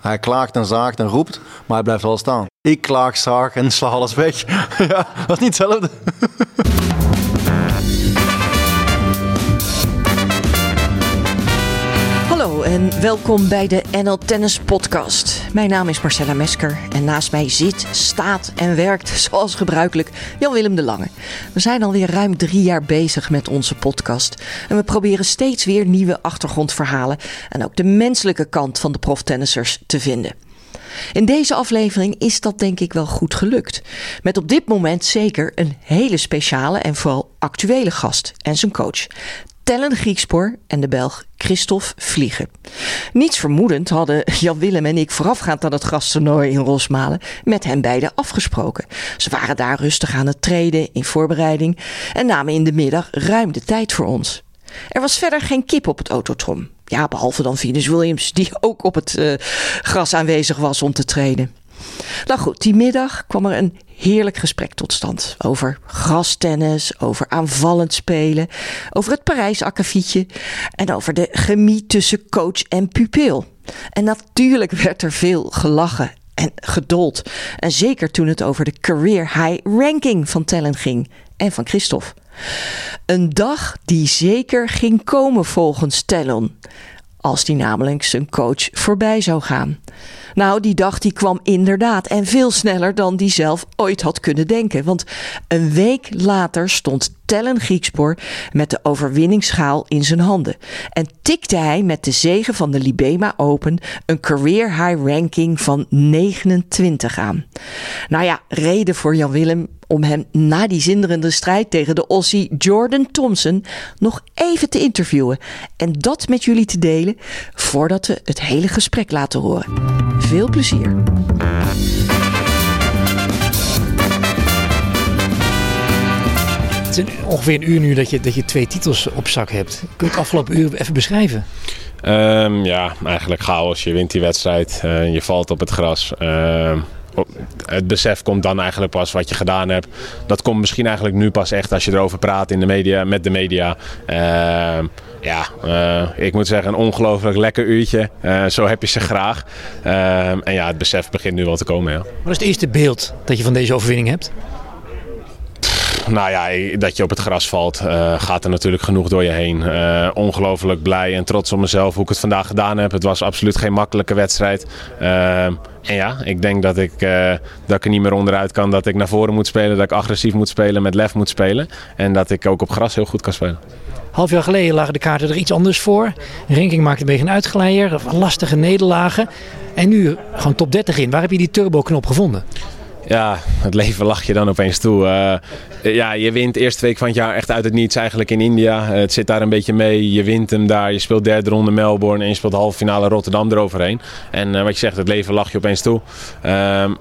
Hij klaagt en zaagt en roept, maar hij blijft wel staan. Ik klaag, zaag en sla alles weg. ja, dat is niet hetzelfde. welkom bij de NL Tennis Podcast. Mijn naam is Marcella Mesker en naast mij zit, staat en werkt zoals gebruikelijk Jan-Willem de Lange. We zijn alweer ruim drie jaar bezig met onze podcast en we proberen steeds weer nieuwe achtergrondverhalen en ook de menselijke kant van de proftennissers te vinden. In deze aflevering is dat denk ik wel goed gelukt. Met op dit moment zeker een hele speciale en vooral actuele gast en zijn coach. Tellen Griekspoor en de Belg Christophe Vliegen. Niets vermoedend hadden Jan Willem en ik voorafgaand aan het gasttoernooi in Rosmalen met hen beiden afgesproken. Ze waren daar rustig aan het treden in voorbereiding en namen in de middag ruim de tijd voor ons. Er was verder geen kip op het autotrom. Ja, behalve dan Venus Williams, die ook op het uh, gras aanwezig was om te trainen. Nou goed, die middag kwam er een heerlijk gesprek tot stand. Over grastennis, over aanvallend spelen, over het Parijs akkefietje en over de chemie tussen coach en pupil. En natuurlijk werd er veel gelachen en gedold. En zeker toen het over de career high ranking van Tellen ging en van Christophe. Een dag die zeker ging komen volgens Tellon. Als die namelijk zijn coach voorbij zou gaan. Nou, die dag die kwam inderdaad en veel sneller dan die zelf ooit had kunnen denken. Want een week later stond Tellen Griekspoor met de overwinningsschaal in zijn handen. En tikte hij met de zegen van de Libema Open een career high ranking van 29 aan. Nou ja, reden voor Jan Willem om hem na die zinderende strijd tegen de Aussie Jordan Thompson nog even te interviewen. En dat met jullie te delen voordat we het hele gesprek laten horen. Veel plezier. Het is ongeveer een uur nu dat je, dat je twee titels op zak hebt. Kun je het afgelopen uur even beschrijven? Um, ja, eigenlijk chaos. Je wint die wedstrijd, uh, je valt op het gras. Uh, het besef komt dan eigenlijk pas wat je gedaan hebt. Dat komt misschien eigenlijk nu pas echt als je erover praat in de media, met de media. Uh, ja, uh, ik moet zeggen, een ongelooflijk lekker uurtje. Uh, zo heb je ze graag. en ja, het besef begint nu wel te komen. Ja. Wat is het eerste beeld dat je van deze overwinning hebt? nou ja, dat je op het gras valt, uh, gaat er natuurlijk genoeg door je heen. Uh, ongelooflijk blij en trots op mezelf hoe ik het vandaag gedaan heb. Het was absoluut geen makkelijke wedstrijd. Uh, en ja, ik denk dat ik, dat ik er niet meer onderuit kan. Dat ik naar voren moet spelen, dat ik agressief moet spelen, met lef moet spelen. En dat ik ook op gras heel goed kan spelen. Half jaar geleden lagen de kaarten er iets anders voor. Ranking maakte een beetje een uitgeleier, lastige nederlagen. En nu gewoon top 30 in. Waar heb je die turbo-knop gevonden? Ja, het leven lach je dan opeens toe. Uh, ja, je wint eerste week van het jaar echt uit het niets eigenlijk in India. Uh, het zit daar een beetje mee. Je wint hem daar. Je speelt derde ronde Melbourne en je speelt halve finale Rotterdam eroverheen. En uh, wat je zegt, het leven lach je opeens toe.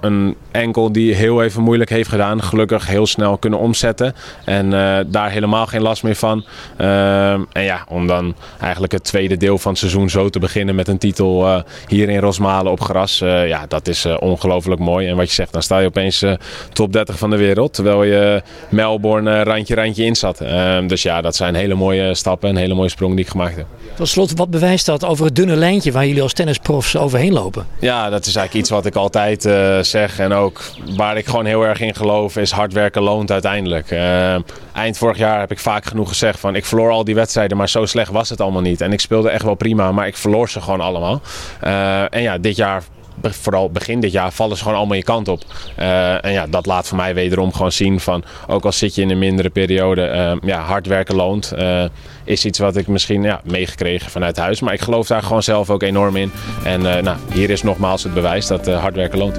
een enkel die heel even moeilijk heeft gedaan. Gelukkig heel snel kunnen omzetten. En daar helemaal geen last meer van. en ja, om dan eigenlijk het tweede deel van het seizoen zo te beginnen met een titel hier in Rosmalen op gras. ja, dat is ongelooflijk mooi. En wat je zegt, dan sta je opeens uh, top 30 van de wereld. Terwijl je Melbourne uh, randje randje in zat. Uh, dus ja, dat zijn hele mooie stappen en hele mooie sprongen die ik gemaakt heb. Tot slot, wat bewijst dat over het dunne lijntje waar jullie als tennisprofs overheen lopen? Ja, dat is eigenlijk iets wat ik altijd eh, zeg. En ook waar ik gewoon heel erg in geloof is hard werken loont uiteindelijk. eind vorig jaar heb ik vaak genoeg gezegd van ik verloor al die wedstrijden, maar zo slecht was het allemaal niet. En ik speelde echt wel prima, maar ik verloor ze gewoon allemaal. en ja, dit jaar vooral begin dit jaar vallen ze gewoon allemaal je kant op. Uh, en ja, dat laat voor mij wederom gewoon zien van, ook al zit je in een mindere periode, uh, ja, hard werken loont. Uh, is iets wat ik misschien ja, meegekregen vanuit huis. Maar ik geloof daar gewoon zelf ook enorm in. En nou, hier is nogmaals het bewijs dat hard werken loont.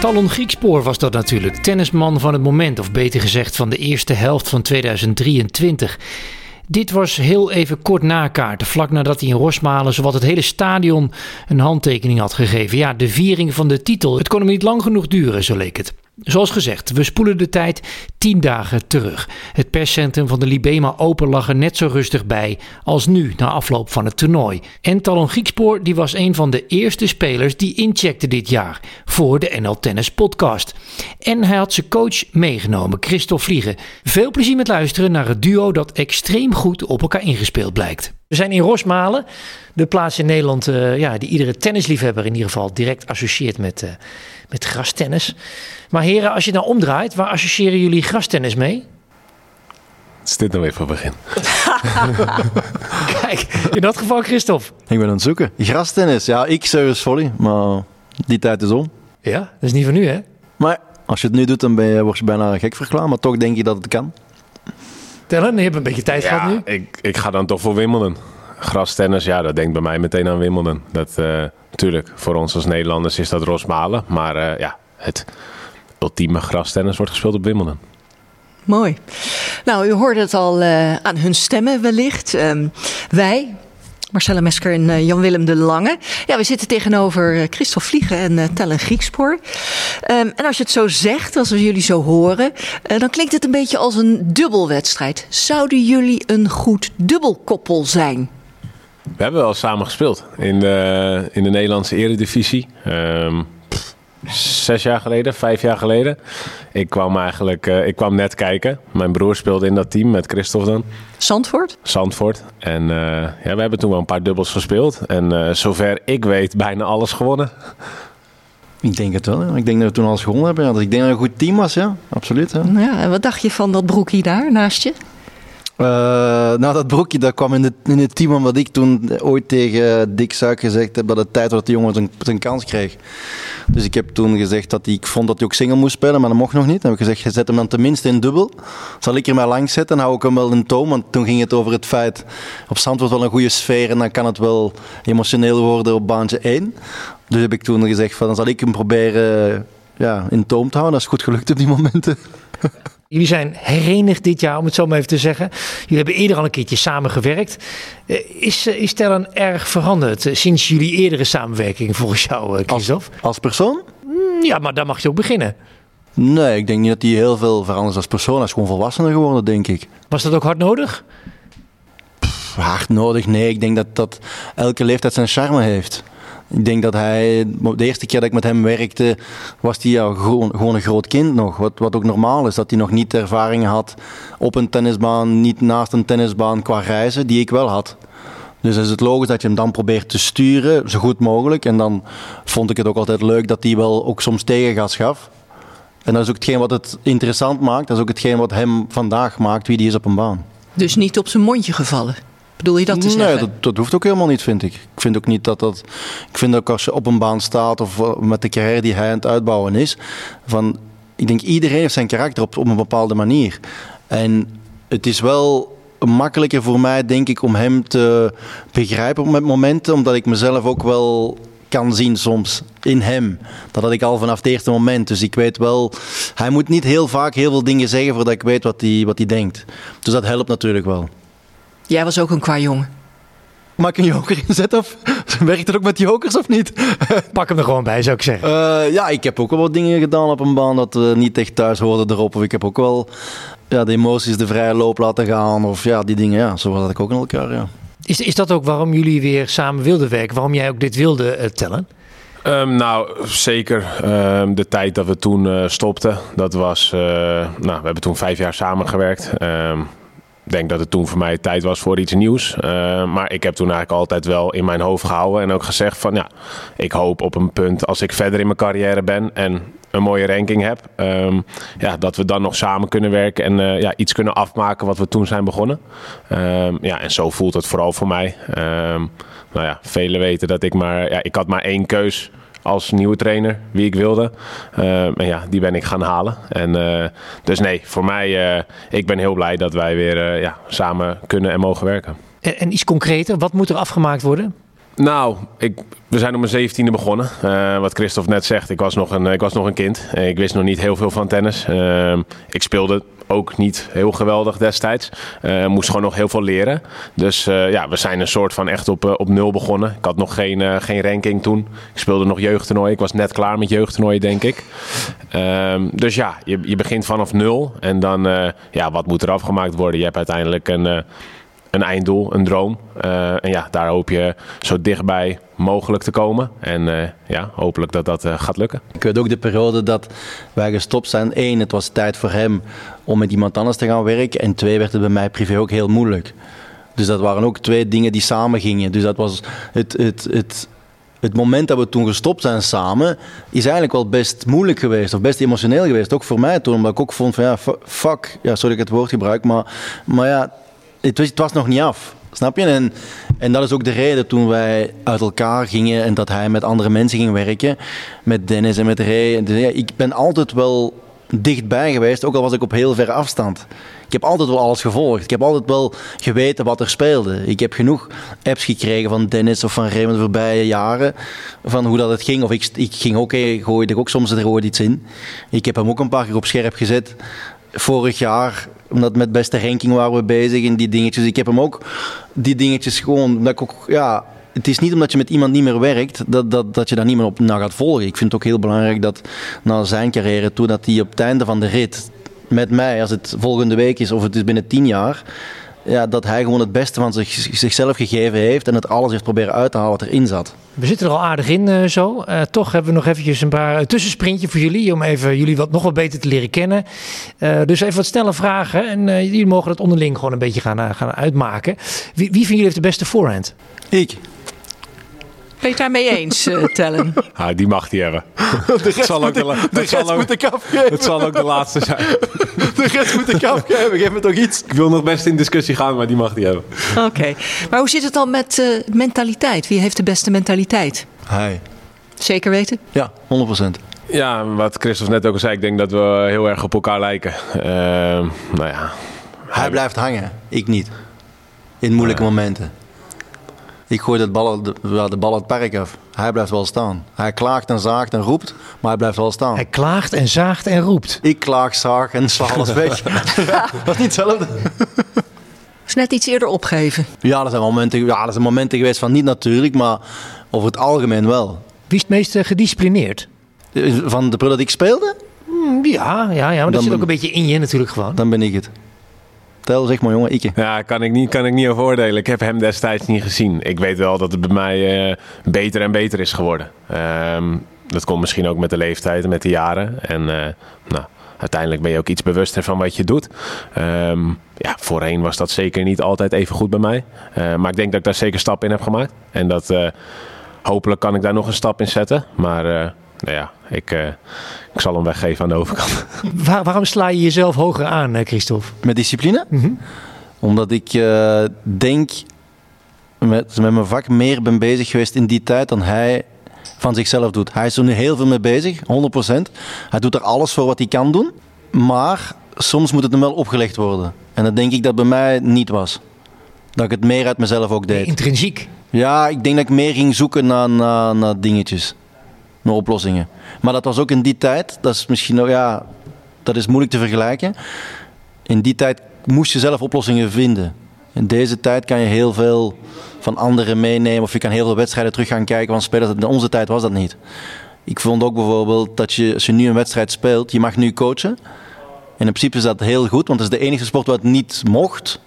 Talon Griekspoor was dat natuurlijk, tennisman van het moment, of beter gezegd van de eerste helft van 2023. Dit was heel even kort na kaarten, vlak nadat hij in Rosmalen zowat het hele stadion een handtekening had gegeven. Ja, de viering van de titel. Het kon hem niet lang genoeg duren, zo leek het. Zoals gezegd, we spoelen de tijd tien dagen terug. Het perscentrum van de Libema Open lag er net zo rustig bij als nu na afloop van het toernooi. En Talon Griekspoor die was een van de eerste spelers die incheckte dit jaar voor de NL Tennis podcast. En hij had zijn coach meegenomen, Christophe Vliegen. Veel plezier met luisteren naar het duo dat extreem goed op elkaar ingespeeld blijkt. We zijn in Rosmalen, de plaats in Nederland uh, ja, die iedere tennisliefhebber in ieder geval direct associeert met, uh, met grastennis. Maar heren, als je het nou omdraait, waar associëren jullie grastennis mee? Is dit nou even begin? Kijk, in dat geval Christophe. Ik ben aan het zoeken. Grastennis, ja, ik service volley, maar die tijd is om. Ja, dat is niet van nu hè? Maar als je het nu doet, dan ben je, word je bijna gek verklaard, maar toch denk je dat het kan. Tellen, je hebt een beetje tijd ja, gehad nu. Ik, ik ga dan toch voor Wimbledon. Grastennis, ja, dat denkt bij mij meteen aan Wimbledon. Dat, uh, natuurlijk, voor ons als Nederlanders is dat Rosmalen. Maar uh, ja, het ultieme grastennis wordt gespeeld op Wimbledon. Mooi. Nou, u hoorde het al uh, aan hun stemmen wellicht. Um, wij, Marcella Mesker en uh, Jan-Willem de Lange. Ja, we zitten tegenover uh, Christophe Vliegen en uh, Tellen Griekspoor. Um, en als je het zo zegt, als we jullie zo horen, dan klinkt het een beetje als een dubbelwedstrijd. Zouden jullie een goed dubbelkoppel zijn? We hebben wel samen gespeeld in de, in de Nederlandse eredivisie. Um, zes jaar geleden, vijf jaar geleden. Ik kwam eigenlijk, uh, ik kwam net kijken. Mijn broer speelde in dat team met Christophe dan. Zandvoort? Zandvoort. En uh, ja, we hebben toen wel een paar dubbels gespeeld. En uh, zover ik weet, bijna alles gewonnen. Ik denk het wel. Ja. Ik denk dat we toen alles gewonnen hebben. Ja. Dus ik denk dat het een goed team was, ja. Absoluut. Ja. ja en wat dacht je van dat broekje daar naast je? Uh, nou, dat broekje dat kwam in, in het team omdat ik toen ooit tegen Dick Suik gezegd heb dat het tijd was dat de jongen zijn, zijn kans kreeg. Dus ik heb toen gezegd dat hij, ik vond dat hij ook single moest spelen, maar dat mocht nog niet. Dan heb ik gezegd, je zet hem dan tenminste in dubbel. Zal ik er maar langs zetten, dan hou ik hem wel in toom. Want toen ging het over het feit, op zand wordt wel een goede sfeer en dan kan het wel emotioneel worden op baantje 1. Dus heb ik toen gezegd, van, dan zal ik hem proberen ja, in toom te houden. Dat is goed gelukt op die momenten. Jullie zijn herenigd dit jaar, om het zo maar even te zeggen. Jullie hebben eerder al een keertje samengewerkt. Is, is Tellen erg veranderd sinds jullie eerdere samenwerking volgens jou, Christophe? Als, als persoon? Ja, maar daar mag je ook beginnen. Nee, ik denk niet dat hij heel veel verandert als persoon. Hij is gewoon volwassener geworden, denk ik. Was dat ook hard nodig? Pff, hard nodig? Nee, ik denk dat, dat elke leeftijd zijn charme heeft. Ik denk dat hij, de eerste keer dat ik met hem werkte, was hij gewoon, gewoon een groot kind nog. Wat, wat ook normaal is, dat hij nog niet ervaring had op een tennisbaan, niet naast een tennisbaan qua reizen, die ik wel had. Dus is het logisch dat je hem dan probeert te sturen, zo goed mogelijk. En dan vond ik het ook altijd leuk dat hij wel ook soms tegengas gaf. En dat is ook hetgeen wat het interessant maakt. Dat is ook hetgeen wat hem vandaag maakt wie die is op een baan. Dus niet op zijn mondje gevallen? Bedoel je dat te nee, zeggen? dat, dat hoeft ook helemaal niet, vind ik. Ik vind ook niet dat dat. Ik vind ook als je op een baan staat of met de carrière die hij aan het uitbouwen is. Van, ik denk iedereen heeft zijn karakter op, op een bepaalde manier. En het is wel makkelijker voor mij, denk ik, om hem te begrijpen op momenten, omdat ik mezelf ook wel kan zien soms in hem. Dat had ik al vanaf het eerste moment. Dus ik weet wel, hij moet niet heel vaak heel veel dingen zeggen voordat ik weet wat hij, wat hij denkt. Dus dat helpt natuurlijk wel. Jij was ook een qua jongen. Maak een joker inzetten of werkt het ook met jokers of niet? Pak hem er gewoon bij, zou ik zeggen. Uh, ja, ik heb ook wel wat dingen gedaan op een baan dat uh, niet echt thuis hoorden erop. Of ik heb ook wel ja, de emoties de vrije loop laten gaan. Of ja, die dingen, ja, zo had ik ook in elkaar, ja. Is, is dat ook waarom jullie weer samen wilden werken? Waarom jij ook dit wilde uh, tellen? Um, nou, zeker. Um, de tijd dat we toen uh, stopten, dat was. Uh, nou, we hebben toen vijf jaar samengewerkt. Um, ik denk dat het toen voor mij tijd was voor iets nieuws. Uh, maar ik heb toen eigenlijk altijd wel in mijn hoofd gehouden en ook gezegd van ja, ik hoop op een punt als ik verder in mijn carrière ben en een mooie ranking heb, um, ja, dat we dan nog samen kunnen werken en uh, ja, iets kunnen afmaken wat we toen zijn begonnen. Um, ja, en zo voelt het vooral voor mij. Um, nou ja, velen weten dat ik maar, ja, ik had maar één keus als nieuwe trainer, wie ik wilde. En ja, die ben ik gaan halen. En, uh, dus nee, voor mij, uh, ik ben heel blij dat wij weer ja, samen kunnen en mogen werken. En, en, iets concreter, wat moet er afgemaakt worden? Nou, ik, we zijn op mijn zeventiende begonnen. wat Christophe net zegt, ik was nog een, ik was nog een kind. Ik wist nog niet heel veel van tennis. ik speelde ook niet heel geweldig destijds. Uh, moest gewoon nog heel veel leren. Dus ja, we zijn een soort van echt op, op nul begonnen. Ik had nog geen, geen ranking toen. Ik speelde nog jeugdtoernooi. Ik was net klaar met jeugdtoernooi, denk ik. Ehm, dus ja, je, je begint vanaf nul. En dan, ja, wat moet er afgemaakt worden? Je hebt uiteindelijk een een einddoel, een droom. Uh, en ja, daar hoop je zo dichtbij mogelijk te komen. En uh, ja, hopelijk dat dat uh, gaat lukken. Ik weet ook de periode dat wij gestopt zijn. Eén, het was tijd voor hem om met iemand anders te gaan werken. En twee, werd het bij mij privé ook heel moeilijk. Dus dat waren ook twee dingen die samen gingen. Dus dat was het, het, het, het moment dat we toen gestopt zijn samen, is eigenlijk wel best moeilijk geweest. Of best emotioneel geweest. Ook voor mij toen. Omdat ik ook vond van ja, fuck. Ja, sorry dat ik het woord gebruik. Maar, maar ja, het was, het was nog niet af. Snap je? En, en dat is ook de reden toen wij uit elkaar gingen en dat hij met andere mensen ging werken. Met Dennis en met Ray. Dus ik ben altijd wel dichtbij geweest, ook al was ik op heel ver afstand. Ik heb altijd wel alles gevolgd. Ik heb altijd wel geweten wat er speelde. Ik heb genoeg apps gekregen van Dennis of van Raymond de voorbije jaren. Van hoe dat het ging. Of ik, ik ging ook, gooide ook soms er ooit iets in. Ik heb hem ook een paar keer op scherp gezet. Vorig jaar omdat met beste ranking waren we bezig en die dingetjes. Ik heb hem ook die dingetjes gewoon. ik ook, ja, het is niet omdat je met iemand niet meer werkt dat, dat, dat je daar niet meer op naar gaat volgen. Ik vind het ook heel belangrijk dat na zijn carrière toe, dat hij op het einde van de rit met mij, als het volgende week is of het is binnen tien jaar, ja, dat hij gewoon het beste van zich, zichzelf gegeven heeft en het alles heeft proberen uit te halen wat erin zat. We zitten er al aardig in uh, zo. Uh, toch hebben we nog eventjes een paar uh, tussensprintje voor jullie. Om even jullie wat, nog wat beter te leren kennen. dus even wat snelle vragen. En jullie mogen het onderling gewoon een beetje gaan, gaan uitmaken. Wie, wie van jullie heeft de beste voorhand? Ik. Ben je het daarmee eens, uh, Tellen? Ah, die mag hij hebben. De rest, zal ook de, de, de, zal ook, Het zal ook de laatste zijn. De rest moet de kap geven. Geef me toch iets. Ik wil nog best in discussie gaan, maar die mag hij hebben. Oké. Maar hoe zit het dan met uh, mentaliteit? Wie heeft de beste mentaliteit? Hij. Zeker weten? Ja, 100%. Ja, wat Christophe net ook al zei, ik denk dat we heel erg op elkaar lijken. Uh, nou ja. Hij, hij blijft hangen, ik niet. In moeilijke momenten. Ik gooi de bal, de, de bal het park af. Hij blijft wel staan. Hij klaagt en zaagt en roept, maar hij blijft wel staan. Hij klaagt en zaagt en roept. Ik klaag, zaag en sla alles weg. dat is niet hetzelfde. is net iets eerder opgeven. Ja, er zijn momenten, ja, er zijn momenten geweest van niet natuurlijk, maar over het algemeen wel. Wie is het meest gedisciplineerd? Van de prul dat ik speelde? Hmm, ja, ja, ja, maar dat zit ook een beetje in je natuurlijk gewoon. Dan ben ik het. Tel, zeg maar jongen, ik. Ja, kan ik, niet, kan ik niet over oordelen. Ik heb hem destijds niet gezien. Ik weet wel dat het bij mij uh, beter en beter is geworden. Um, dat komt misschien ook met de leeftijd en met de jaren. En uh, nou, uiteindelijk ben je ook iets bewuster van wat je doet. Um, ja, voorheen was dat zeker niet altijd even goed bij mij. Uh, maar ik denk dat ik daar zeker stap in heb gemaakt. En dat hopelijk kan ik daar nog een stap in zetten. Maar nou ja, ik, uh, ik zal hem weggeven aan de overkant. Waar, waarom sla je jezelf hoger aan, eh, Christophe? Met discipline? Mm -hmm. Omdat ik uh, denk met, met mijn vak meer ben bezig geweest in die tijd dan hij van zichzelf doet. Hij is er nu heel veel mee bezig, 100%. Hij doet er alles voor wat hij kan doen. Maar soms moet het hem wel opgelegd worden. En dat denk ik dat bij mij niet was. Dat ik het meer uit mezelf ook deed. Intrinsiek? Ja, ik denk dat ik meer ging zoeken naar, naar, naar dingetjes oplossingen. Maar dat was ook in die tijd, dat is misschien nog, ja, dat is moeilijk te vergelijken. In die tijd moest je zelf oplossingen vinden. In deze tijd kan je heel veel van anderen meenemen of je kan heel veel wedstrijden terug gaan kijken van spelers. In onze tijd was dat niet. Ik vond ook bijvoorbeeld dat je, als je nu een wedstrijd speelt, je mag nu coachen. En in principe is dat heel goed, want het is de enige sport het niet mocht.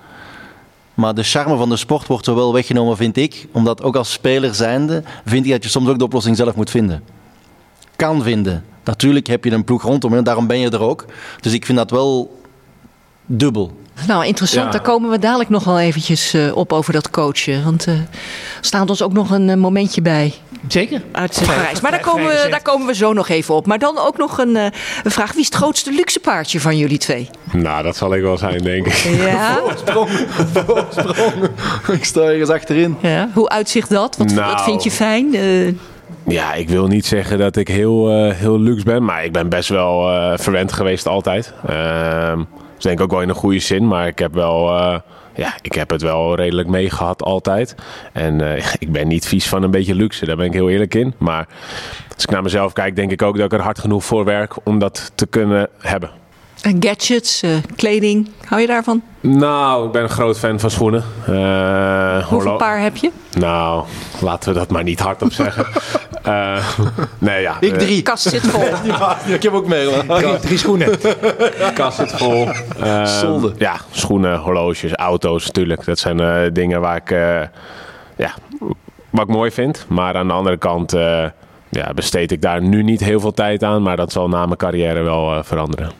Maar de charme van de sport wordt zo wel weggenomen, vind ik. Omdat ook als speler zijnde, vind ik dat je soms ook de oplossing zelf moet vinden kan vinden. Natuurlijk heb je een ploeg rondom en daarom ben je er ook. Dus ik vind dat wel dubbel. Nou, interessant. Daar komen we dadelijk nog wel eventjes uh, op over dat coachen. Want er uh, staat ons ook nog een uh, momentje bij. Zeker. Uit Parijs. Maar daar komen, we, daar komen we zo nog even op. Maar dan ook nog een, een vraag. Wie is het grootste luxe paardje van jullie twee? Nou, dat zal ik wel zijn, denk ik. Ja? Voorsprong. Voorsprong. ik sta ergens achterin. Ja. Hoe uitzicht dat? Wat, nou, wat vind je fijn? Ja, ik wil niet zeggen dat ik heel, uh, heel luxe ben, maar ik ben best wel uh, verwend geweest altijd. Uh, dus denk ik ook wel in een goede zin, maar ik heb wel, uh, ja, ik heb het wel redelijk meegehad altijd. En ik ben niet vies van een beetje luxe, daar ben ik heel eerlijk in. Maar als ik naar mezelf kijk, denk ik ook dat ik er hard genoeg voor werk om dat te kunnen hebben. En gadgets, uh, kleding, hou je daarvan? Nou, ik ben een groot fan van schoenen. Uh, Hoeveel paar heb je? Nou, laten we dat maar niet hardop zeggen. uh, nee, ja. Ik drie. Kast zit vol. ja, ik heb ook mee. Drie, drie schoenen. Kast zit vol. Zonde. Ja, schoenen, horloges, auto's natuurlijk. Dat zijn dingen waar ik, ja, wat ik mooi vind. Maar aan de andere kant ja, besteed ik daar nu niet heel veel tijd aan. Maar dat zal na mijn carrière wel veranderen.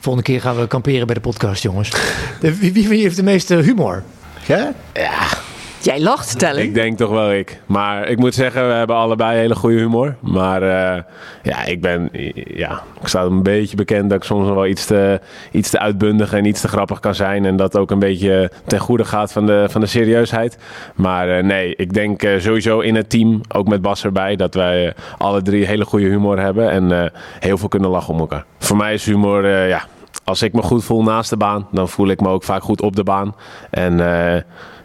Volgende keer gaan we kamperen bij de podcast, jongens. Wie, wie heeft de meeste humor? Ja? Ja. Jij lacht, Tellen. Ik denk toch wel ik. Maar ik moet zeggen, we hebben allebei hele goede humor. Maar uh, ja, ik ben... Ja, ik sta een beetje bekend dat ik soms wel iets te, iets te uitbundig en iets te grappig kan zijn. En dat ook een beetje ten goede gaat van de, van de serieusheid. Maar uh, nee, ik denk uh, sowieso in het team, ook met Bas erbij, dat wij alle drie hele goede humor hebben. En heel veel kunnen lachen om elkaar. Voor mij is humor, ja als ik me goed voel naast de baan, dan voel ik me ook vaak goed op de baan. En uh,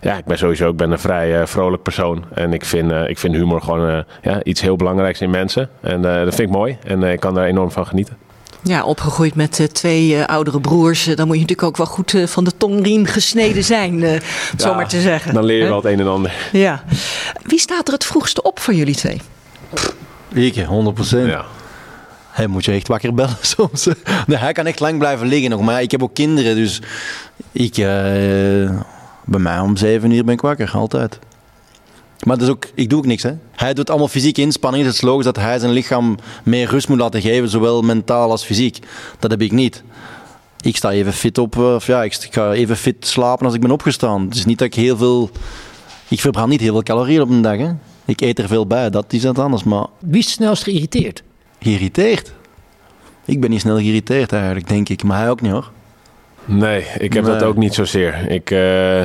ja, ik ben sowieso ik ben een vrij uh, vrolijk persoon. En ik vind, uh, ik vind humor gewoon ja, iets heel belangrijks in mensen. En dat vind ik mooi. En ik kan daar enorm van genieten. Ja, opgegroeid met twee oudere broers. dan moet je natuurlijk ook wel goed van de tongriem gesneden zijn, ja, zo maar te zeggen. Dan leer je wel het een en ander. Ja. Wie staat er het vroegste op van jullie twee? Ik, 100 procent. Ja. Hij moet je echt wakker bellen soms. Nee, hij kan echt lang blijven liggen nog. Maar ik heb ook kinderen, dus ik, uh, bij mij om zeven uur ben ik wakker, altijd. Maar dat is ook, ik doe ook niks. Hè. Hij doet allemaal fysieke inspanningen. Het is logisch dat hij zijn lichaam meer rust moet laten geven, zowel mentaal als fysiek. Dat heb ik niet. Ik sta even fit op, eh, of ja, ik ga even fit slapen als ik ben opgestaan. Het is niet dat ik heel veel. Ik verbrand niet heel veel calorieën op een dag. Hè. Ik eet er veel bij, dat is het anders. Maar... Wie is snelst geïrriteerd? Geïrriteerd. Ik ben niet snel geïrriteerd eigenlijk, denk ik. Maar hij ook niet hoor. Nee, ik heb dat ook niet zozeer. Ik, uh,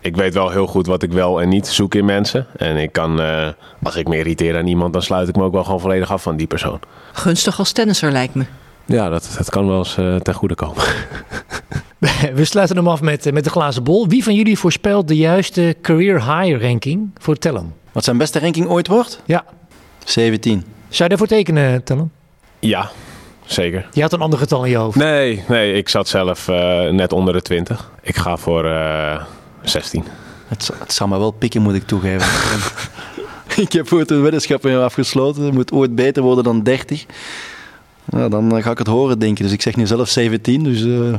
ik weet wel heel goed wat ik wel en niet zoek in mensen. En ik kan, uh, als ik me irriteer aan iemand, dan sluit ik me ook wel gewoon volledig af van die persoon. Gunstig als tennisser lijkt me. Ja, dat, dat kan wel eens uh, ten goede komen. We sluiten hem af met, met de glazen bol. Wie van jullie voorspelt de juiste career high ranking voor Tellum? Wat zijn beste ranking ooit wordt? Ja. 17. Zou je daarvoor tekenen, Tellen? Ja, zeker. Je had een ander getal in je hoofd? Nee, nee ik zat zelf uh, net onder de 20. Ik ga voor uh, eh, 16. Het, het zal me wel pikken, moet ik toegeven. ik heb ooit een weddenschap afgesloten. Het moet ooit beter worden dan 30. Nou, dan ga ik het horen, denk ik. Dus ik zeg nu zelf 17. Dus, uh...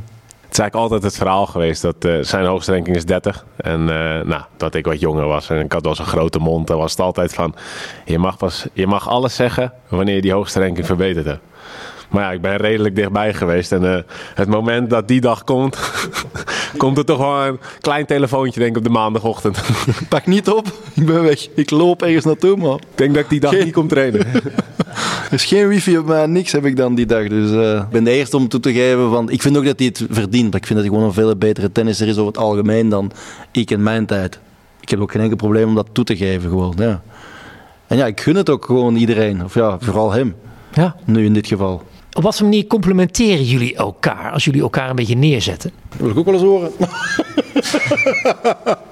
Het is eigenlijk altijd het verhaal geweest dat uh, zijn hoogste ranking is 30. En uh, nou, dat ik wat jonger was en ik had wel zo'n grote mond. Dan was het altijd van, je mag, pas, je mag alles zeggen wanneer je die hoogste ranking verbeterd hebt. Maar ja, ik ben redelijk dichtbij geweest. En uh, het moment dat die dag komt, komt er toch wel een klein telefoontje, denk ik, op de maandagochtend. Pak niet op, ik ben weg. Ik loop ergens naartoe, man. Ik denk dat ik die dag niet kom trainen. Er is geen wifi op mij, niks heb ik dan die dag. Dus uh, ik ben de eerste om toe te geven. Want ik vind ook dat hij het verdient. Ik vind dat hij gewoon een veel betere tennisser is over het algemeen dan ik in mijn tijd. Ik heb ook geen enkel probleem om dat toe te geven. Gewoon, ja. En ja, ik gun het ook gewoon iedereen. Of ja, vooral hem. Ja. Nu in dit geval. Op wat voor manier complementeren jullie elkaar als jullie elkaar een beetje neerzetten? Dat wil ik ook wel eens horen.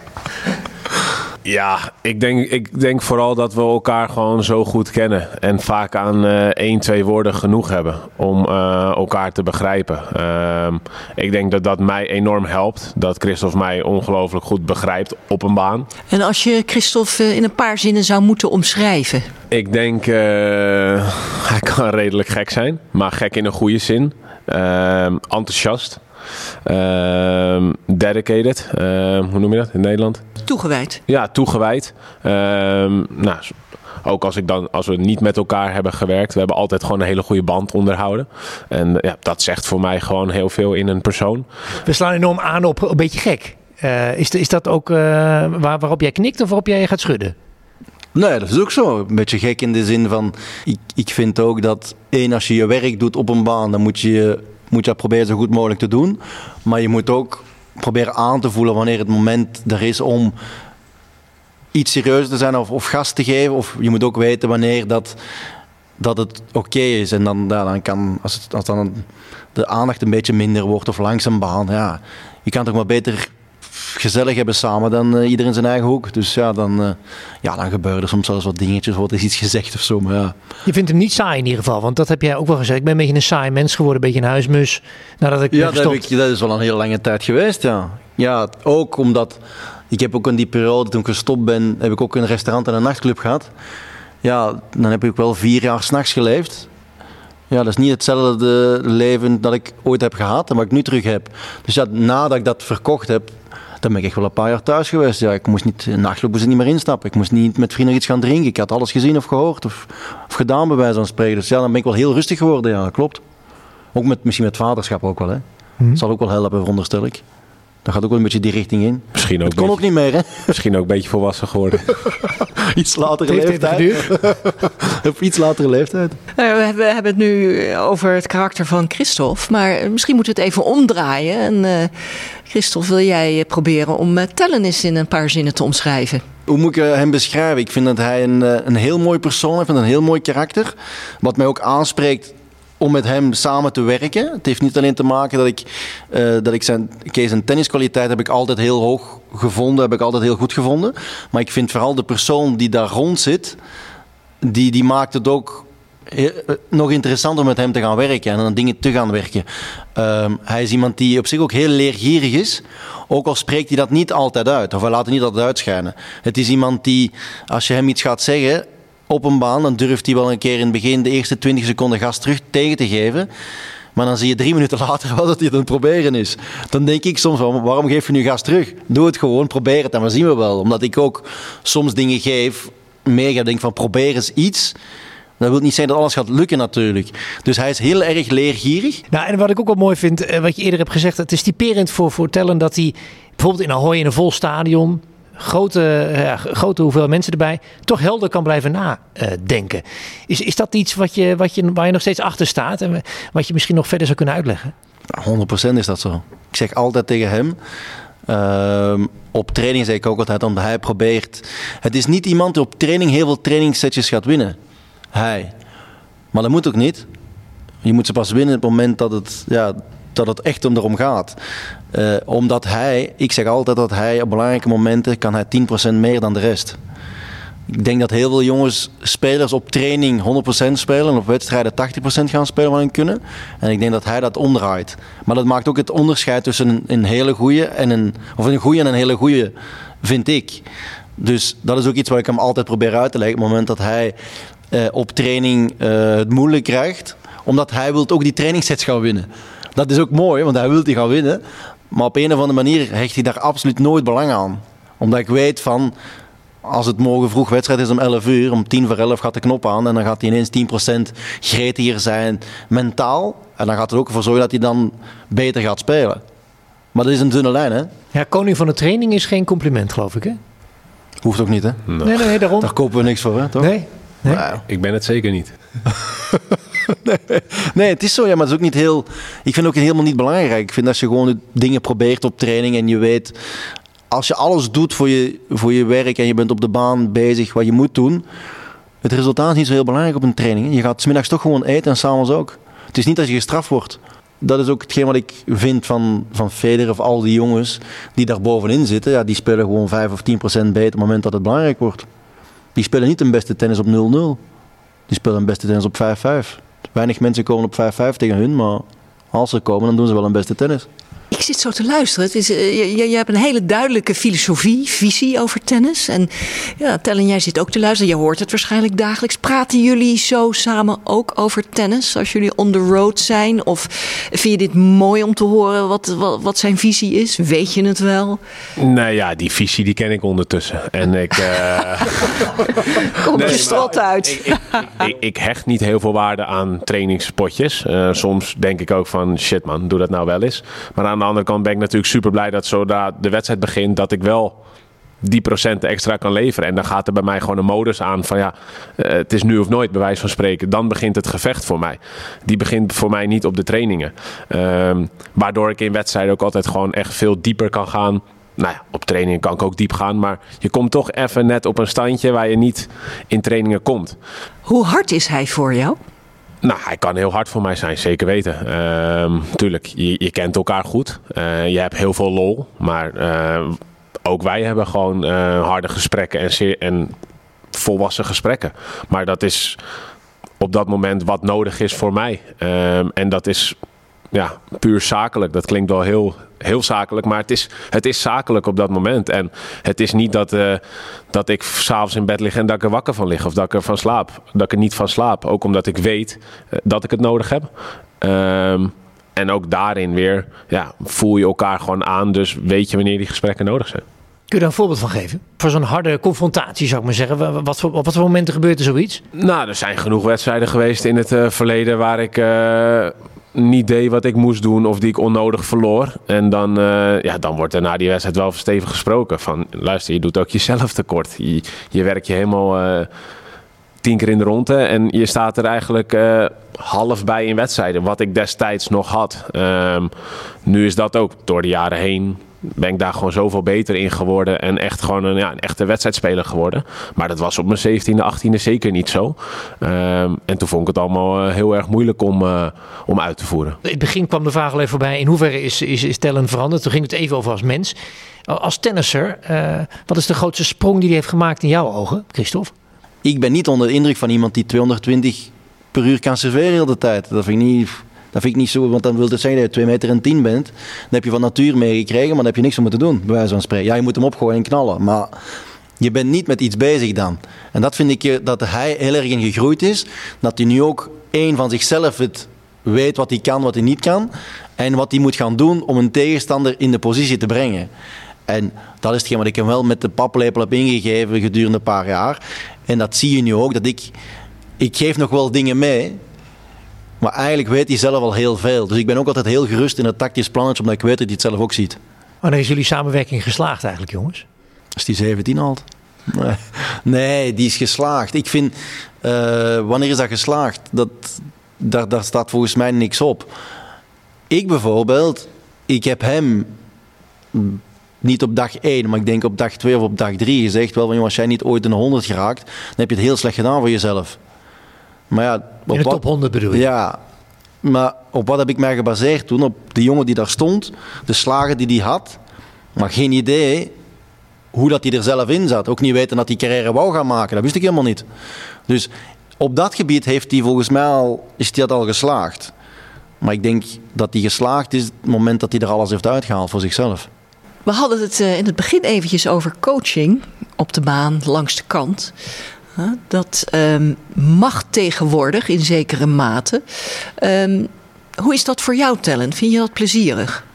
Ja, ik denk, ik denk vooral dat we elkaar gewoon zo goed kennen. En vaak aan uh, één, twee woorden genoeg hebben om uh, elkaar te begrijpen. Uh, ik denk dat dat mij enorm helpt. Dat Christophe mij ongelooflijk goed begrijpt op een baan. En als je Christophe eh, in een paar zinnen zou moeten omschrijven? Ik denk, hij kan redelijk gek zijn. Maar gek in een goede zin. Ehm, enthousiast. Uh, dedicated, uh, hoe noem je dat in Nederland? Toegewijd. Ja, toegewijd. Uh, nou, ook als, ik dan, als we niet met elkaar hebben gewerkt, we hebben altijd gewoon een hele goede band onderhouden. En ja, dat zegt voor mij gewoon heel veel in een persoon. We slaan enorm aan op een beetje gek. Uh, is, is dat ook uh, waar, waarop jij knikt of waarop jij gaat schudden? Nee, dat is ook zo. Een beetje gek in de zin van, ik, ik vind ook dat één, als je je werk doet op een baan, dan moet je moet je dat proberen zo goed mogelijk te doen. Maar je moet ook proberen aan te voelen wanneer het moment er is om iets serieuzer te zijn of, of gas te geven. Of je moet ook weten wanneer dat, dat het oké is. En dan, ja, dan kan, als, het, als dan de aandacht een beetje minder wordt of langzaam baan, ja, je kan toch maar beter gezellig hebben samen dan uh, iedereen zijn eigen hoek. Dus ja, dan, uh, ja, dan gebeuren er soms zelfs wat dingetjes, wordt er iets gezegd of zo. Maar ja. Je vindt hem niet saai in ieder geval, want dat heb jij ook wel gezegd. Ik ben een beetje een saai mens geworden, een beetje een huismus. Nadat ik ja, dat, ik, dat is wel een hele lange tijd geweest, ja. Ja, ook omdat ik heb ook in die periode, toen ik gestopt ben, heb ik ook een restaurant en een nachtclub gehad. Ja, dan heb ik wel vier jaar s'nachts geleefd. Ja, dat is niet hetzelfde leven dat ik ooit heb gehad en wat ik nu terug heb. Dus ja, nadat ik dat verkocht heb, dan ben ik echt wel een paar jaar thuis geweest. Ja, ik moest niet, moest ik niet meer instappen. Ik moest niet met vrienden iets gaan drinken. Ik had alles gezien of gehoord of, of gedaan bij wijze van spreken. Dus ja, dan ben ik wel heel rustig geworden, ja, dat klopt. Ook met, misschien met vaderschap ook wel, hè. Hmm. Dat zal ook wel helpen, veronderstel ik. Dat gaat ook wel een beetje die richting in. Misschien ook. Het kon ook niet meer, hè? Misschien ook een beetje volwassen geworden. iets latere leeftijd. Op iets latere leeftijd. Nou, we, hebben, het nu over het karakter van Christophe. Maar misschien moeten we het even omdraaien. En uh, Christophe, wil jij proberen om uh, Tellen eens in een paar zinnen te omschrijven? Hoe moet ik uh, hem beschrijven? Ik vind dat hij een, een heel mooi persoon heeft. Een heel mooi karakter. Wat mij ook aanspreekt om met hem samen te werken. Het heeft niet alleen te maken dat ik, uh, dat ik zijn, Kees zijn tenniskwaliteit heb ik altijd heel hoog gevonden, heb ik altijd heel goed gevonden. Maar ik vind vooral de persoon die daar rond zit, die, die maakt het ook uh, nog interessanter om met hem te gaan werken en aan dingen te gaan werken. Uh, hij is iemand die op zich ook heel leergierig is. Ook al spreekt hij dat niet altijd uit, of hij laat het niet altijd uitschijnen. Het is iemand die, als je hem iets gaat zeggen, op een baan, dan durft hij wel een keer in het begin de eerste 20 seconden gas terug tegen te geven. Maar dan zie je drie minuten later wel dat hij het aan het proberen is. Dan denk ik soms waarom geef je nu gas terug? Doe het gewoon, probeer het en we zien we wel. Omdat ik ook soms dingen geef, mega denk van probeer eens iets. Dat wil niet zeggen dat alles gaat lukken natuurlijk. Dus hij is heel erg leergierig. Nou, en wat ik ook wel mooi vind, eh, wat je eerder hebt gezegd, het is typerend voor, voor Tellen dat hij bijvoorbeeld in Ahoy in een vol stadion grote, ja, grote hoeveel mensen erbij, toch helder kan blijven nadenken. is, is dat iets wat je, wat je, waar je nog steeds achter staat en wat je misschien nog verder zou kunnen uitleggen? 100% is dat zo. Ik zeg altijd tegen hem. Uh, op training zeg ik ook altijd, omdat hij probeert. Het is niet iemand die op training heel veel trainingssetjes gaat winnen. Hij. Maar dat moet ook niet. Je moet ze pas winnen op het moment dat het, ja, dat het echt om erom gaat. Uh, omdat hij, ik zeg altijd dat hij op belangrijke momenten kan hij 10% meer dan de rest. Ik denk dat heel veel jongens, spelers op training 100% spelen en op wedstrijden 80% gaan spelen wat hun kunnen. En ik denk dat hij dat omdraait. Maar dat maakt ook het onderscheid tussen een, een hele goede en een, of een goede en een hele goede, vind ik. Dus dat is ook iets wat ik hem altijd probeer uit te leggen. Op het moment dat hij uh, op training uh, het moeilijk krijgt, omdat hij wil ook die trainingssets gaan winnen. Dat is ook mooi, want hij wil die gaan winnen. Maar op een of andere manier hecht hij daar absoluut nooit belang aan. Omdat ik weet van, als het morgen vroeg wedstrijd is om 11 uur, om 10 voor 11 gaat de knop aan en dan gaat hij ineens 10% gretiger zijn mentaal. En dan gaat het ook ervoor zorgen dat hij dan beter gaat spelen. Maar dat is een dunne lijn, hè? Ja, koning van de training is geen compliment, geloof ik, hè? Hoeft ook niet, hè? Nee, nee, daarom. Daar kopen we niks voor, hè? Toch? Nee. nee. Nou, ik ben het zeker niet. nee, het is zo, ja, maar het is ook niet heel. Ik vind het ook helemaal niet belangrijk. Ik vind als je gewoon dingen probeert op training en je weet. Als je alles doet voor je, voor je werk en je bent op de baan bezig wat je moet doen. Het resultaat is niet zo heel belangrijk op een training. Je gaat smiddags toch gewoon eten en s'avonds ook. Het is niet dat je gestraft wordt. Dat is ook hetgeen wat ik vind van, van Federer of al die jongens die daar bovenin zitten. Ja, die spelen gewoon 5 of 10 procent beter op het moment dat het belangrijk wordt. Die spelen niet een beste tennis op 0-0. Die spelen een beste tennis op 5-5. Weinig mensen komen op 5-5 tegen hun, maar als ze komen, dan doen ze wel een beste tennis. Ik zit zo te luisteren. Het is, uh, je, je, hebt een hele duidelijke filosofie, visie over tennis. En ja, Tellen, jij zit ook te luisteren. Je hoort het waarschijnlijk dagelijks. Praten jullie zo samen ook over tennis als jullie on the road zijn? Of vind je dit mooi om te horen wat, wat, wat zijn visie is? Weet je het wel? Nou ja, die visie die ken ik ondertussen. En ik... Uh... Kom nee, je strot uit. Ik, ik, ik, ik, hecht niet heel veel waarde aan trainingspotjes. Uh, soms denk ik ook van shit man, doe dat nou wel eens. Maar aan de andere kant ben ik natuurlijk super blij dat zodra de wedstrijd begint, dat ik wel die procenten extra kan leveren. En dan gaat er bij mij gewoon een modus aan van ja, uh, het is nu of nooit, bij wijze van spreken. Dan begint het gevecht voor mij. Die begint voor mij niet op de trainingen. Um, waardoor ik in wedstrijden ook altijd gewoon echt veel dieper kan gaan. Nou ja, op trainingen kan ik ook diep gaan, maar je komt toch even net op een standje waar je niet in trainingen komt. Hoe hard is hij voor jou? Nou, hij kan heel hard voor mij zijn, zeker weten. Ehm, tuurlijk, je, kent elkaar goed. Uh, je hebt heel veel lol. Maar uh, ook wij hebben gewoon uh, harde gesprekken en, zeer, en volwassen gesprekken. Maar dat is op dat moment wat nodig is voor mij. Um, en dat is ja, puur zakelijk. Dat klinkt wel heel, heel zakelijk, maar het is, het is zakelijk op dat moment. En het is niet dat, uh, dat ik s'avonds in bed lig en dat ik er wakker van lig. Of dat ik er van slaap. Dat ik er niet van slaap. Ook omdat ik weet uh, dat ik het nodig heb. Um, en ook daarin weer ja, voel je elkaar gewoon aan. Dus weet je wanneer die gesprekken nodig zijn. Kun je daar een voorbeeld van geven? Voor zo'n harde confrontatie zou ik maar zeggen. Wat voor, op wat voor momenten gebeurt er zoiets? Nou, er zijn genoeg wedstrijden geweest in het uh, verleden waar ik uh, niet deed wat ik moest doen of die ik onnodig verloor. En dan, uh, ja, dan wordt er na die wedstrijd wel stevig gesproken. Van luister, je doet ook jezelf tekort. Je, je werkt je helemaal tien keer in de ronde en je staat er eigenlijk half bij in wedstrijden. Wat ik destijds nog had. Um, nu is dat ook door de jaren heen ben ik daar gewoon zoveel beter in geworden. En echt gewoon een, ja, een echte wedstrijdspeler geworden. Maar dat was op mijn 17e, 18e zeker niet zo. Um, en toen vond ik het allemaal uh, heel erg moeilijk om, uh, om uit te voeren. In het begin kwam de vraag al even voorbij. In hoeverre is, is, is Tellen veranderd? Toen ging het even over als mens. Als tennisser, uh, wat is de grootste sprong die hij heeft gemaakt in jouw ogen, Christophe? Ik ben niet onder de indruk van iemand die 220 per uur kan serveren de hele tijd. Dat vind ik niet... Dat vind ik niet zo, want dan wil het zeggen dat je 2 meter en 10 bent. Dan heb je van natuur meegekregen, maar dan heb je niks om te doen, bij wijze van spreken. Ja, je moet hem opgooien en knallen, maar je bent niet met iets bezig dan. En dat vind ik dat hij heel erg in gegroeid is. Dat hij nu ook één van zichzelf het weet wat hij kan, wat hij niet kan. En wat hij moet gaan doen om een tegenstander in de positie te brengen. En dat is hetgeen wat ik hem wel met de paplepel heb ingegeven gedurende een paar jaar. En dat zie je nu ook, dat ik... Ik geef nog wel dingen mee, maar eigenlijk weet hij zelf al heel veel. Dus ik ben ook altijd heel gerust in het tactisch plannetje, omdat ik weet dat hij het zelf ook ziet. Wanneer is jullie samenwerking geslaagd eigenlijk, jongens? Is die 17 al? Nee. nee, die is geslaagd. Ik vind, uh, wanneer is dat geslaagd? Dat, daar, daar staat volgens mij niks op. Ik bijvoorbeeld, ik heb hem niet op dag 1, maar ik denk op dag 2 of op dag 3 gezegd: wel van, als jij niet ooit een 100 geraakt, dan heb je het heel slecht gedaan voor jezelf. Maar ja, op In de top 100 bedoel je? Ja, maar op wat heb ik mij gebaseerd toen? Op de jongen die daar stond, de slagen die hij had, maar geen idee hoe dat hij er zelf in zat. Ook niet weten dat hij carrière wou gaan maken, dat wist ik helemaal niet. Dus op dat gebied heeft hij volgens mij al, is hij al geslaagd. Maar ik denk dat hij geslaagd is het moment dat hij er alles heeft uitgehaald voor zichzelf. We hadden het in het begin eventjes over coaching op de baan, langs de kant. Dat um, mag tegenwoordig in zekere mate. Um, hoe is dat voor jou, Tellen? Vind je dat plezierig?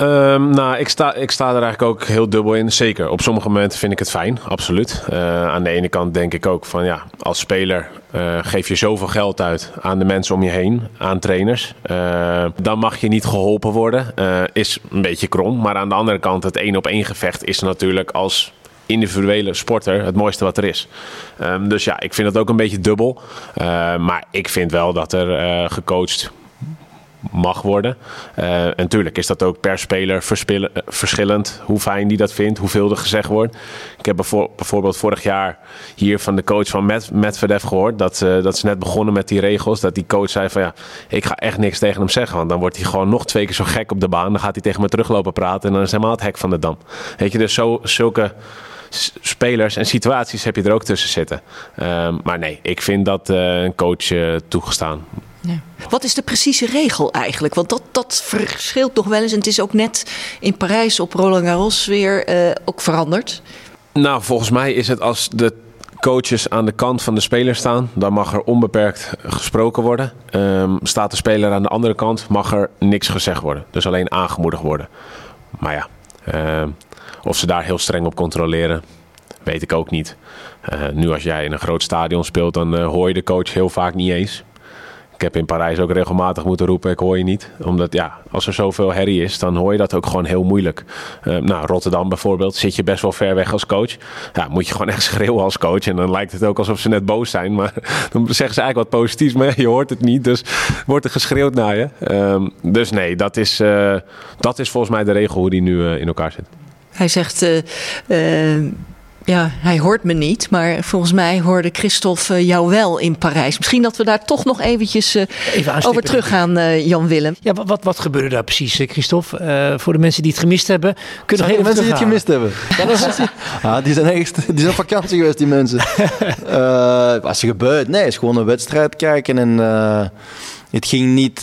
Um, nou, ik sta, ik sta er eigenlijk ook heel dubbel in. Zeker. Op sommige momenten vind ik het fijn, absoluut. Uh, aan de ene kant denk ik ook van ja, als speler uh, geef je zoveel geld uit aan de mensen om je heen, aan trainers. Uh, dan mag je niet geholpen worden. is een beetje krom. Maar aan de andere kant, het één op één gevecht is natuurlijk als individuele sporter het mooiste wat er is. Um, dus ja, ik vind dat ook een beetje dubbel. Uh, maar ik vind wel dat er uh, gecoacht mag worden. Uh, en natuurlijk is dat ook per speler verschillend. Hoe fijn die dat vindt, hoeveel er gezegd wordt. Ik heb bijvoorbeeld vorig jaar hier van de coach van Met, Medvedev gehoord... Dat, uh, dat ze net begonnen met die regels. Dat die coach zei van ja, ik ga echt niks tegen hem zeggen. Want dan wordt hij gewoon nog twee keer zo gek op de baan. Dan gaat hij tegen me teruglopen praten en dan is helemaal het hek van de dam. Weet je, dus zo, zulke spelers en situaties heb je er ook tussen zitten. Um, maar nee, ik vind dat uh, een coach toegestaan. Ja. Wat is de precieze regel eigenlijk? Want dat, dat verschilt nog wel eens. En het is ook net in Parijs op Roland Garros weer uh, ook veranderd. Nou, volgens mij is het als de coaches aan de kant van de speler staan, dan mag er onbeperkt gesproken worden. Um, staat de speler aan de andere kant, mag er niks gezegd worden. Dus alleen aangemoedigd worden. Maar ja, uh, of ze daar heel streng op controleren, weet ik ook niet. Uh, nu als jij in een groot stadion speelt, dan uh, hoor je de coach heel vaak niet eens. Heb in Parijs ook regelmatig moeten roepen, ik hoor je niet. Omdat ja, als er zoveel herrie is, dan hoor je dat ook gewoon heel moeilijk. Uh, nou, Rotterdam bijvoorbeeld, zit je best wel ver weg als coach. Ja, moet je gewoon echt schreeuwen als coach. En dan lijkt het ook alsof ze net boos zijn. Maar dan zeggen ze eigenlijk wat positiefs, maar je hoort het niet. Dus wordt er geschreeuwd naar je. Um, dus nee, dat is, uh, dat is volgens mij de regel hoe die nu uh, in elkaar zit. Hij zegt, Ja, hij hoort me niet, maar volgens mij hoorde Christophe eh, jou wel in Parijs. Misschien dat we daar toch nog eventjes uh, Even over teruggaan, uh, Jan Willem. Ja, wat, wat gebeurde daar precies, Christophe? Uh, voor de mensen die het gemist hebben, kunnen nog mensen die het gemist hebben? Ja, dat is, ah, die zijn echt, die zijn op vakantie geweest, die mensen. wat is er gebeurd? Nee, het is gewoon een wedstrijd kijken en het ging niet,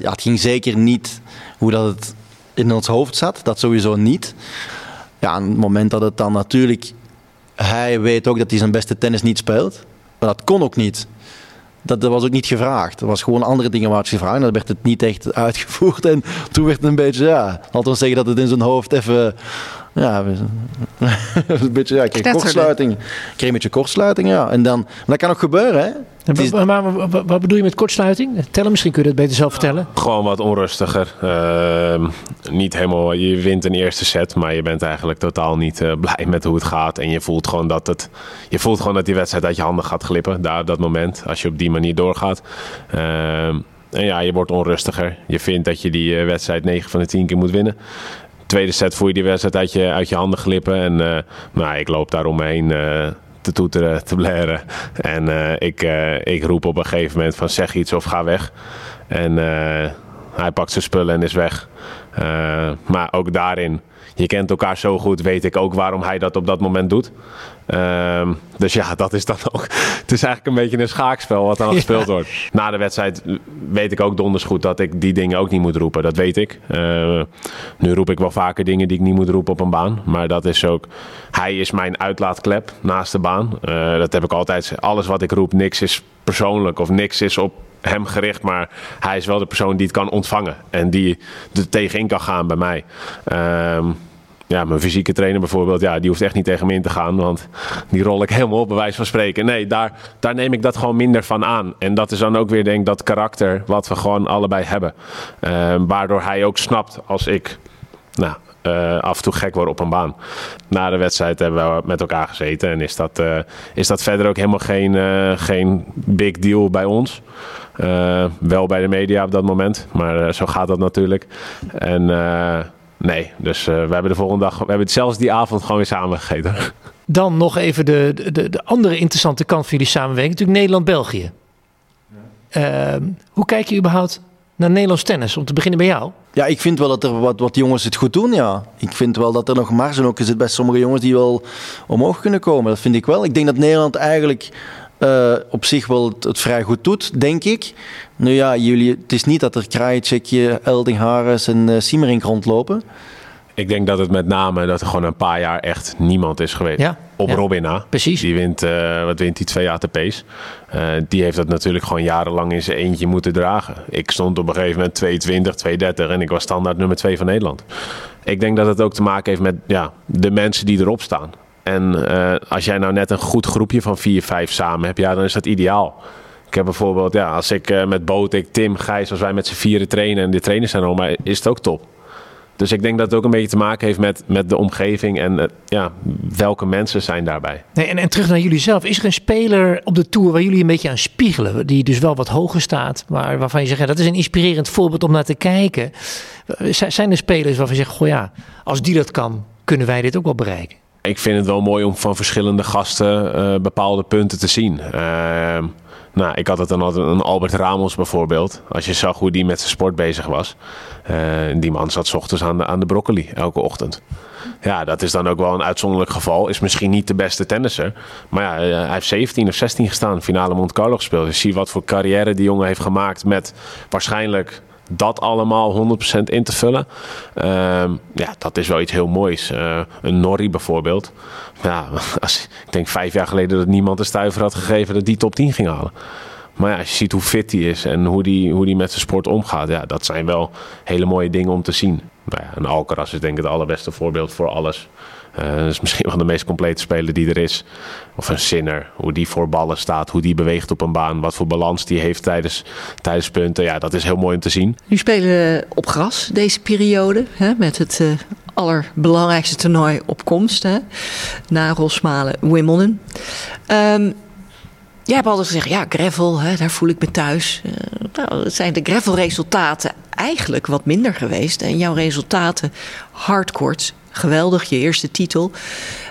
ja, het ging zeker niet hoe dat het in ons hoofd zat. Dat sowieso niet. Ja, aan het moment dat het dan natuurlijk hij weet ook dat hij zijn beste tennis niet speelt. Maar dat kon ook niet. Dat, was ook niet gevraagd. Er was gewoon andere dingen waar het gevraagd. Dan werd het niet echt uitgevoerd. En toen werd het een beetje, ja, laten zeggen dat het in zijn hoofd even ja, een beetje, ja, ik kreeg kortsluiting. Ik kreeg een beetje kortsluiting, ja. En dan, dat kan ook gebeuren, hè. Is... Maar, wat bedoel je met kortsluiting? Tellen, misschien kun je het beter zelf vertellen. Gewoon wat onrustiger. Uh, niet helemaal, je wint een eerste set, maar je bent eigenlijk totaal niet uh, blij met hoe het gaat. En je voelt gewoon dat het, je voelt gewoon dat die wedstrijd uit je handen gaat glippen. Daar op dat moment, als je op die manier doorgaat. Uh, en ja, je wordt onrustiger. Je vindt dat je die eh, wedstrijd 9 van de 10 keer moet winnen tweede set voel je die wedstrijd uit je, uit je handen glippen. En uh, nou, ik loop daar omheen uh, te toeteren, te blaren. En uh, ik, ik roep op een gegeven moment van zeg iets of ga weg. En hij pakt zijn spullen en is weg. maar ook daarin je kent elkaar zo goed, weet ik ook waarom hij dat op dat moment doet. Ehm, dus ja, dat is dan ook. Het is eigenlijk een beetje een schaakspel wat dan gespeeld wordt. Na de wedstrijd weet ik ook donders goed dat ik die dingen ook niet moet roepen. Dat weet ik. Uh, nu roep ik wel vaker dingen die ik niet moet roepen op een baan. Maar dat is ook. Hij is mijn uitlaatklep naast de baan. Uh, dat heb ik altijd. Alles wat ik roep, niks is persoonlijk of niks is op hem gericht, maar hij is wel de persoon die het kan ontvangen en die er tegenin kan gaan bij mij. Um, ja, mijn fysieke trainer bijvoorbeeld, ja, die hoeft echt niet tegen me in te gaan. Want die rol ik helemaal op, bij wijze van spreken. Nee, daar, daar neem ik dat gewoon minder van aan. En dat is dan ook weer, denk ik, dat karakter wat we gewoon allebei hebben. Uh, waardoor hij ook snapt als ik nou, uh, af en toe gek word op een baan. Na de wedstrijd hebben we met elkaar gezeten. En is dat, uh, is dat verder ook helemaal geen, uh, geen big deal bij ons. Wel bij de media op dat moment. Maar zo gaat dat natuurlijk. En Nee, dus uh, we hebben de volgende dag, we hebben het zelfs die avond gewoon weer samen gegeten. Dan nog even de, de, de andere interessante kant van jullie samenwerking, natuurlijk Nederland-België. Ja. Uh, hoe kijk je überhaupt naar Nederlands tennis? Om te beginnen bij jou. Ja, ik vind wel dat er wat, wat jongens het goed doen, ja. Ik vind wel dat er nog marge ook zit bij sommige jongens die wel omhoog kunnen komen. Dat vind ik wel. Ik denk dat Nederland eigenlijk uh, op zich wel het, het, vrij goed doet, denk ik. Nu ja, jullie, het is niet dat er Krajicek, Elding Harris en uh, Siemering rondlopen. Ik denk dat het met name dat er gewoon een paar jaar echt niemand is geweest. Ja, op ja, Robin na. Precies. Die wint, uh, wat wint die twee ATP's. Uh, die heeft dat natuurlijk gewoon jarenlang in zijn eentje moeten dragen. Ik stond op een gegeven moment 220, 230 en ik was standaard nummer 2 van Nederland. Ik denk dat het ook te maken heeft met ja, de mensen die erop staan. En uh, als jij nou net een goed groepje van vier, vijf samen hebt, ja, dan is dat ideaal. Ik heb bijvoorbeeld, ja, als ik uh, met Botik, Tim, Gijs, als wij met z'n vieren trainen en de trainers zijn er maar is het ook top. Dus ik denk dat het ook een beetje te maken heeft met, met de omgeving en uh, ja, welke mensen zijn daarbij. Nee, en, en terug naar jullie zelf. Is er een speler op de Tour waar jullie een beetje aan spiegelen? Die dus wel wat hoger staat, maar waarvan je zegt, ja, dat is een inspirerend voorbeeld om naar te kijken. Zijn er spelers waarvan je zegt, goh ja, als die dat kan, kunnen wij dit ook wel bereiken? Ik vind het wel mooi om van verschillende gasten uh, bepaalde punten te zien. Uh, nou, ik had het dan altijd een Albert Ramos bijvoorbeeld. Als je zag hoe die met zijn sport bezig was. Uh, die man zat ochtends aan de, aan de broccoli elke ochtend. Ja, dat is dan ook wel een uitzonderlijk geval. Is misschien niet de beste tennisser. Maar ja, hij heeft 17 of 16 gestaan. Finale Monte Carlo gespeeld. Dus zie wat voor carrière die jongen heeft gemaakt met waarschijnlijk dat allemaal 100% in te vullen. Uh, ja, dat is wel iets heel moois. Uh, een Norrie bijvoorbeeld. Ja, als, ik denk vijf jaar geleden dat niemand een stuiver had gegeven dat die top 10 ging halen. Maar ja, als je ziet hoe fit hij is en hoe die, hoe die met zijn sport omgaat, ja, dat zijn wel hele mooie dingen om te zien. Nou ja, een Alcaraz is denk ik het allerbeste voorbeeld voor alles. Uh, dat is misschien wel de meest complete speler die er is. Of een Sinner, hoe die voor ballen staat, hoe die beweegt op een baan, wat voor balans die heeft tijdens, tijdens punten. Ja, dat is heel mooi om te zien. Nu spelen op gras deze periode, hè, met het uh, allerbelangrijkste toernooi op komst. Hè, na Rosmalen, Wimbledon. Um, Jij hebt altijd gezegd, ja, gravel, hè, daar voel ik me thuis. Uh, nou, zijn de gravel-resultaten eigenlijk wat minder geweest. En jouw resultaten, hardcourts, Geweldig, je eerste titel.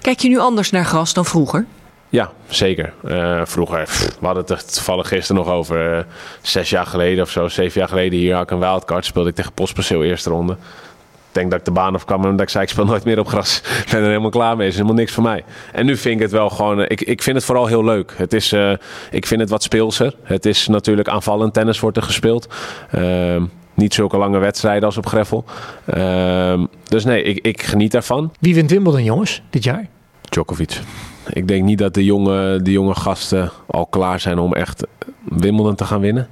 Kijk je nu anders naar gras dan vroeger? Ja, zeker. Uh, vroeger, we hadden het toevallig gisteren nog over. Uh, zes jaar geleden of zo, zeven jaar geleden hier had ik een wildcard. Speelde ik tegen Postperceel eerste ronde. Ik denk dat ik de baan afkwam en dat ik zei ik speel nooit meer op gras. Ik ben er helemaal klaar mee, is helemaal niks voor mij. En nu vind ik het wel gewoon, ik, ik vind het vooral heel leuk. Het is, ik vind het wat speelser. Het is natuurlijk aanvallend tennis wordt er gespeeld. Niet zulke lange wedstrijden als op Greffel. Uh, dus nee, ik, ik geniet daarvan. Wie wint Wimbledon jongens dit jaar? Djokovic. Ik denk niet dat de jonge, de jonge gasten al klaar zijn om echt Wimbledon te gaan winnen.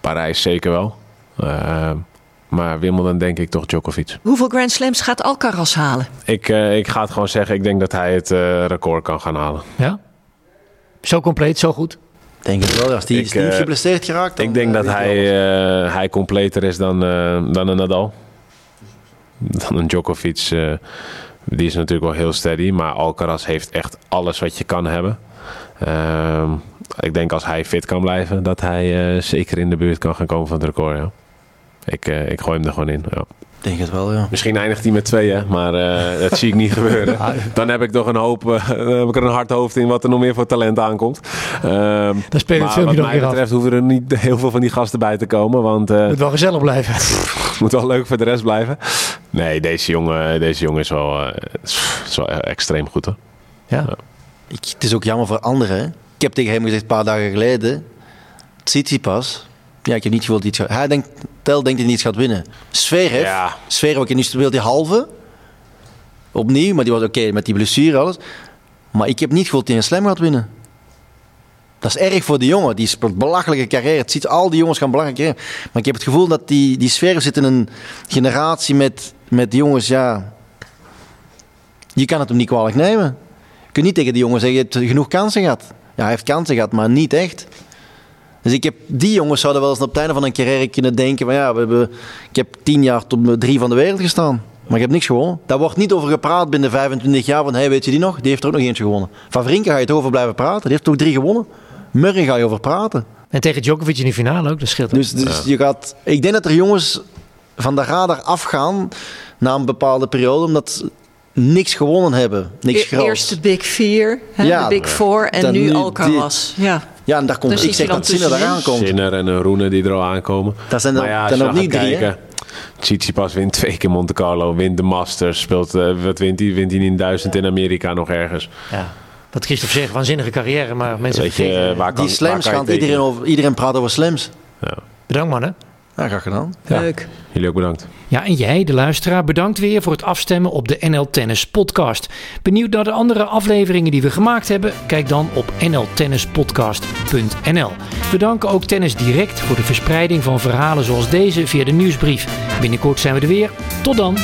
Parijs zeker wel. Uh, maar Wimbledon denk ik toch Djokovic. Hoeveel Grand Slams gaat Alcaraz halen? Ik, uh, ik ga het gewoon zeggen. Ik denk dat hij het uh, record kan gaan halen. Ja? Zo compleet, zo goed? Denk het wel. Als die is niet geblesseerd geraakt. Dan, ik denk dat hij, hij completer is dan, dan een Nadal. Dan een Djokovic. Die is natuurlijk wel heel steady, maar Alcaraz heeft echt alles wat je kan hebben. Uh, ik denk als hij fit kan blijven, dat hij zeker in de buurt kan gaan komen van het record. Ja. Ik, ik gooi hem er gewoon in. Ja. Denk het wel, ja. Misschien eindigt hij met twee, hè? maar uh, dat zie ik niet gebeuren. Dan heb ik toch een hoop, uh, dan heb ik er een hard hoofd in wat er nog meer voor talent aankomt. Dan je het wat mij betreft hoeven er niet heel veel van die gasten bij te komen. Want, uh, moet wel gezellig blijven. moet wel leuk voor de rest blijven. Nee, deze jongen, deze jongen is, wel, uh, is wel extreem goed hoor. Ja. ja. Ik, het is ook jammer voor anderen. Ik heb tegen hem gezegd een paar dagen geleden. Tsitsipas, ja, ik heb niet gewild iets gaat. Hij denkt, Tel denkt dat hij iets gaat winnen. Sfeer Ja. Sfeer, oké, nu speelt hij halve. Opnieuw, maar die was oké okay, met die blessure alles. Maar ik heb niet gewild dat hij een slam gaat winnen. Dat is erg voor de jongen. Die speelt belachelijke carrière. Het ziet al die jongens gaan belachelijke carrière. Maar ik heb het gevoel dat die, die sfeer zit in een generatie met, met jongens, ja... Je kan het hem niet kwalijk nemen. Je kunt niet tegen die jongen zeggen, je hebt genoeg kansen gehad. Ja, hij heeft kansen gehad, maar niet echt. Dus ik heb, die jongens zouden wel eens op het einde van een carrière kunnen denken van ja, we hebben, ik heb tien jaar tot drie van de wereld gestaan. Maar ik heb niks gewonnen. Daar wordt niet over gepraat binnen 25 jaar van, hey, weet je die nog? Die heeft er ook nog eentje gewonnen. Van Vrinken ga je toch over blijven praten? Die heeft toch drie gewonnen? Murray ga je over praten. En tegen Djokovic in de finale ook, dat scheelt. Dus, dus ja. je gaat, ik denk dat er jongens van de radar afgaan na een bepaalde periode, omdat niks gewonnen hebben. Niks groot. Eerst de Big Four, hè, ja, de Big Four en nu Alcaraz. Die, ja. Ja, en daar komt, dus ik zeg dat Sinner daar aankomt. Sinner en een Roene die er al aankomen. Dat zijn er, maar ja, zijn ook niet drie, kijken, Tsitsipas wint twee keer Monte Carlo, wint de Masters, speelt, uh, wat wint hij? Wint hij in duizend in Amerika nog ergens. Ja. Wat Christophe zegt, waanzinnige carrière, maar mensen Weet je, waar kan, Die slams waar kan gaan, iedereen, over, iedereen praat over slams. Ja. Bedankt mannen. Ja, graag gedaan. Ja. Leuk. Jullie ook bedankt. Ja, en jij, de luisteraar, bedankt weer voor het afstemmen op de NL Tennis podcast. Benieuwd naar de andere afleveringen die we gemaakt hebben? Kijk dan op nltennispodcast.nl. We danken ook Tennis Direct voor de verspreiding van verhalen zoals deze via de nieuwsbrief. Binnenkort zijn we er weer. Tot dan!